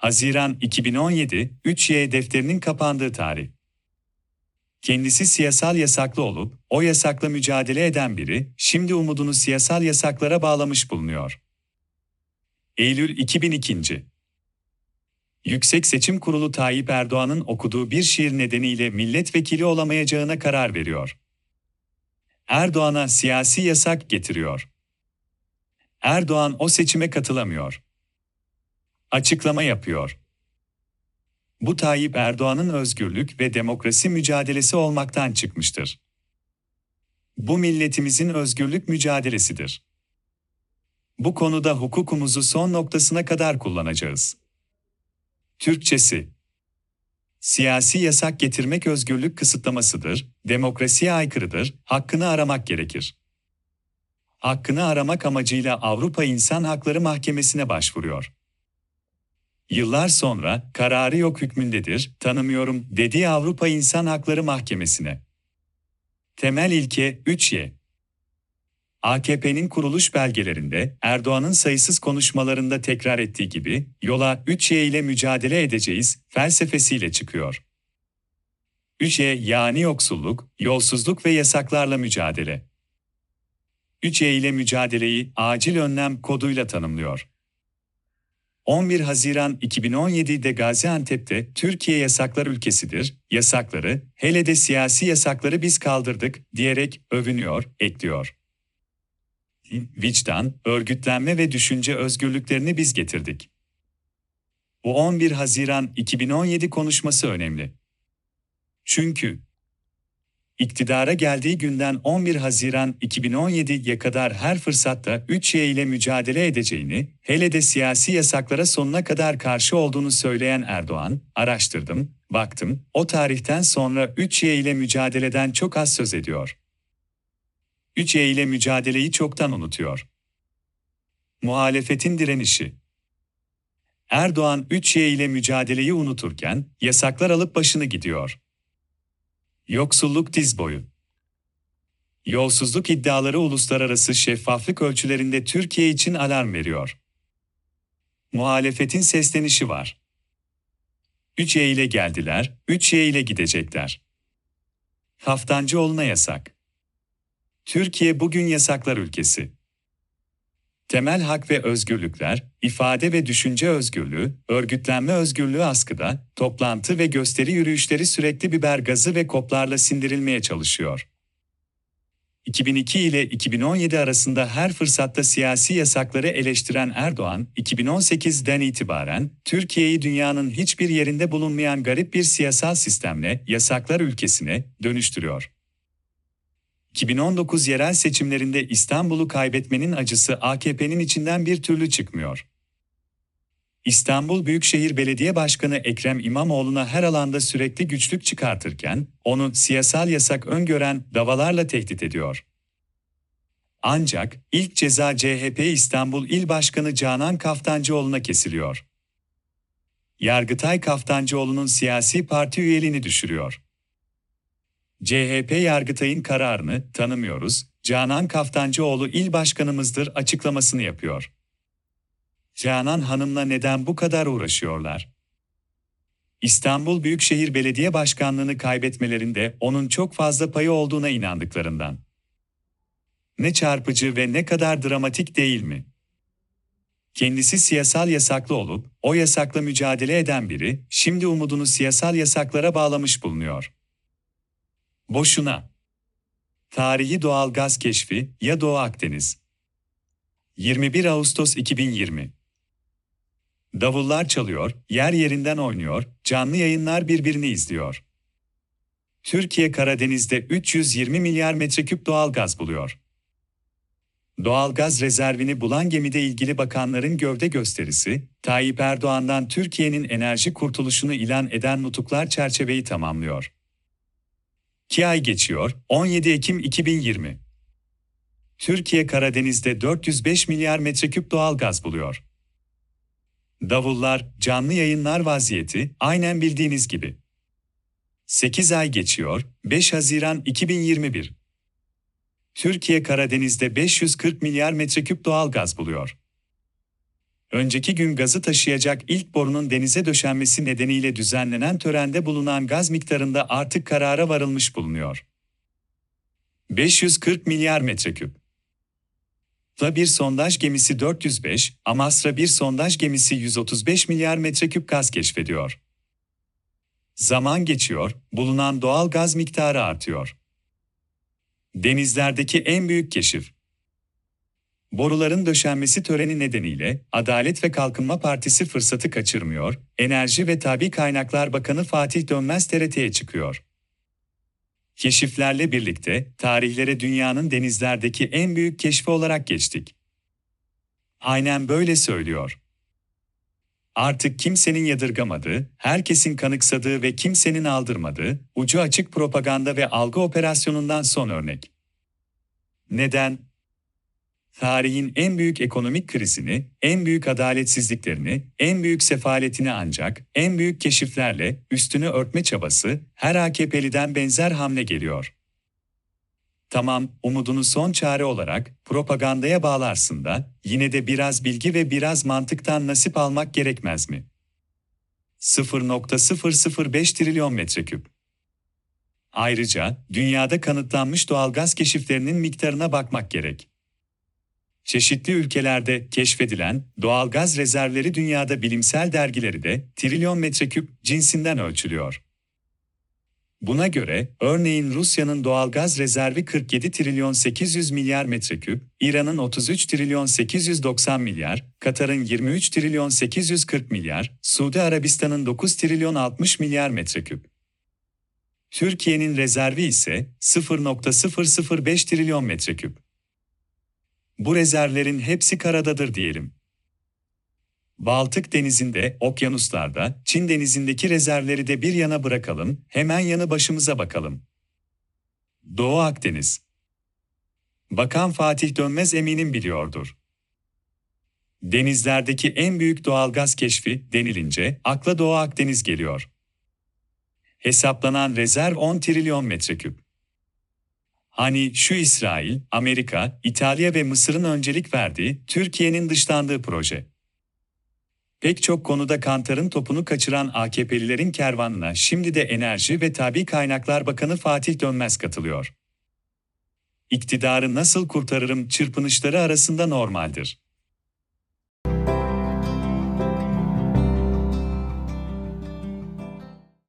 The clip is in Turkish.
Haziran 2017, 3Y defterinin kapandığı tarih. Kendisi siyasal yasaklı olup, o yasakla mücadele eden biri, şimdi umudunu siyasal yasaklara bağlamış bulunuyor. Eylül 2002. Yüksek Seçim Kurulu Tayyip Erdoğan'ın okuduğu bir şiir nedeniyle milletvekili olamayacağına karar veriyor. Erdoğan'a siyasi yasak getiriyor. Erdoğan o seçime katılamıyor. Açıklama yapıyor. Bu Tayyip Erdoğan'ın özgürlük ve demokrasi mücadelesi olmaktan çıkmıştır. Bu milletimizin özgürlük mücadelesidir. Bu konuda hukukumuzu son noktasına kadar kullanacağız. Türkçesi Siyasi yasak getirmek özgürlük kısıtlamasıdır, demokrasiye aykırıdır, hakkını aramak gerekir. Hakkını aramak amacıyla Avrupa İnsan Hakları Mahkemesi'ne başvuruyor. Yıllar sonra kararı yok hükmündedir, tanımıyorum dediği Avrupa İnsan Hakları Mahkemesi'ne. Temel ilke 3Y. AKP'nin kuruluş belgelerinde Erdoğan'ın sayısız konuşmalarında tekrar ettiği gibi yola 3Y ile mücadele edeceğiz felsefesiyle çıkıyor. 3Y yani yoksulluk, yolsuzluk ve yasaklarla mücadele. 3Y ile mücadeleyi acil önlem koduyla tanımlıyor. 11 Haziran 2017'de Gaziantep'te Türkiye yasaklar ülkesidir, yasakları, hele de siyasi yasakları biz kaldırdık diyerek övünüyor, ekliyor. Vicdan, örgütlenme ve düşünce özgürlüklerini biz getirdik. Bu 11 Haziran 2017 konuşması önemli. Çünkü iktidara geldiği günden 11 Haziran 2017'ye kadar her fırsatta 3Y ile mücadele edeceğini, hele de siyasi yasaklara sonuna kadar karşı olduğunu söyleyen Erdoğan, araştırdım, baktım, o tarihten sonra 3Y ile mücadeleden çok az söz ediyor. 3Y ile mücadeleyi çoktan unutuyor. Muhalefetin direnişi Erdoğan 3Y ile mücadeleyi unuturken, yasaklar alıp başını gidiyor. Yoksulluk diz boyu. Yolsuzluk iddiaları uluslararası şeffaflık ölçülerinde Türkiye için alarm veriyor. Muhalefetin seslenişi var. 3Y ile geldiler, 3Y ile gidecekler. Haftancıoğlu'na yasak. Türkiye bugün yasaklar ülkesi. Temel hak ve özgürlükler, ifade ve düşünce özgürlüğü, örgütlenme özgürlüğü askıda, toplantı ve gösteri yürüyüşleri sürekli biber gazı ve koplarla sindirilmeye çalışıyor. 2002 ile 2017 arasında her fırsatta siyasi yasakları eleştiren Erdoğan, 2018'den itibaren Türkiye'yi dünyanın hiçbir yerinde bulunmayan garip bir siyasal sistemle yasaklar ülkesine dönüştürüyor. 2019 yerel seçimlerinde İstanbul'u kaybetmenin acısı AKP'nin içinden bir türlü çıkmıyor. İstanbul Büyükşehir Belediye Başkanı Ekrem İmamoğlu'na her alanda sürekli güçlük çıkartırken, onu siyasal yasak öngören davalarla tehdit ediyor. Ancak ilk ceza CHP İstanbul İl Başkanı Canan Kaftancıoğlu'na kesiliyor. Yargıtay Kaftancıoğlu'nun siyasi parti üyeliğini düşürüyor. CHP Yargıtay'ın kararını tanımıyoruz, Canan Kaftancıoğlu il başkanımızdır açıklamasını yapıyor. Canan Hanım'la neden bu kadar uğraşıyorlar? İstanbul Büyükşehir Belediye Başkanlığını kaybetmelerinde onun çok fazla payı olduğuna inandıklarından. Ne çarpıcı ve ne kadar dramatik değil mi? Kendisi siyasal yasaklı olup, o yasakla mücadele eden biri, şimdi umudunu siyasal yasaklara bağlamış bulunuyor. Boşuna. Tarihi doğal gaz keşfi ya Doğu Akdeniz. 21 Ağustos 2020. Davullar çalıyor, yer yerinden oynuyor, canlı yayınlar birbirini izliyor. Türkiye Karadeniz'de 320 milyar metreküp doğal gaz buluyor. Doğal gaz rezervini bulan gemide ilgili bakanların gövde gösterisi, Tayyip Erdoğan'dan Türkiye'nin enerji kurtuluşunu ilan eden nutuklar çerçeveyi tamamlıyor. 2 ay geçiyor, 17 Ekim 2020. Türkiye Karadeniz'de 405 milyar metreküp doğal gaz buluyor. Davullar, canlı yayınlar vaziyeti, aynen bildiğiniz gibi. 8 ay geçiyor, 5 Haziran 2021. Türkiye Karadeniz'de 540 milyar metreküp doğal gaz buluyor. Önceki gün gazı taşıyacak ilk borunun denize döşenmesi nedeniyle düzenlenen törende bulunan gaz miktarında artık karara varılmış bulunuyor. 540 milyar metreküp. Da bir sondaj gemisi 405, Amasra bir sondaj gemisi 135 milyar metreküp gaz keşfediyor. Zaman geçiyor, bulunan doğal gaz miktarı artıyor. Denizlerdeki en büyük keşif. Boruların döşenmesi töreni nedeniyle Adalet ve Kalkınma Partisi fırsatı kaçırmıyor, Enerji ve Tabi Kaynaklar Bakanı Fatih Dönmez TRT'ye çıkıyor. Keşiflerle birlikte tarihlere dünyanın denizlerdeki en büyük keşfi olarak geçtik. Aynen böyle söylüyor. Artık kimsenin yadırgamadığı, herkesin kanıksadığı ve kimsenin aldırmadığı, ucu açık propaganda ve algı operasyonundan son örnek. Neden? Tarihin en büyük ekonomik krizini, en büyük adaletsizliklerini, en büyük sefaletini ancak en büyük keşiflerle üstünü örtme çabası her AKP'liden benzer hamle geliyor. Tamam, umudunu son çare olarak propagandaya bağlarsın da yine de biraz bilgi ve biraz mantıktan nasip almak gerekmez mi? 0.005 trilyon metreküp. Ayrıca dünyada kanıtlanmış doğalgaz keşiflerinin miktarına bakmak gerek. Çeşitli ülkelerde keşfedilen doğalgaz rezervleri dünyada bilimsel dergileri de trilyon metreküp cinsinden ölçülüyor. Buna göre, örneğin Rusya'nın doğalgaz rezervi 47 trilyon 800 milyar metreküp, İran'ın 33 trilyon 890 milyar, Katar'ın 23 trilyon 840 milyar, Suudi Arabistan'ın 9 trilyon 60 milyar metreküp. Türkiye'nin rezervi ise 0.005 trilyon metreküp. Bu rezervlerin hepsi karadadır diyelim. Baltık Denizi'nde, okyanuslarda, Çin Denizi'ndeki rezervleri de bir yana bırakalım, hemen yanı başımıza bakalım. Doğu Akdeniz Bakan Fatih Dönmez eminim biliyordur. Denizlerdeki en büyük doğalgaz keşfi denilince akla Doğu Akdeniz geliyor. Hesaplanan rezerv 10 trilyon metreküp. Hani şu İsrail, Amerika, İtalya ve Mısır'ın öncelik verdiği, Türkiye'nin dışlandığı proje. Pek çok konuda kantarın topunu kaçıran AKP'lilerin kervanına şimdi de Enerji ve Tabi Kaynaklar Bakanı Fatih Dönmez katılıyor. İktidarı nasıl kurtarırım çırpınışları arasında normaldir.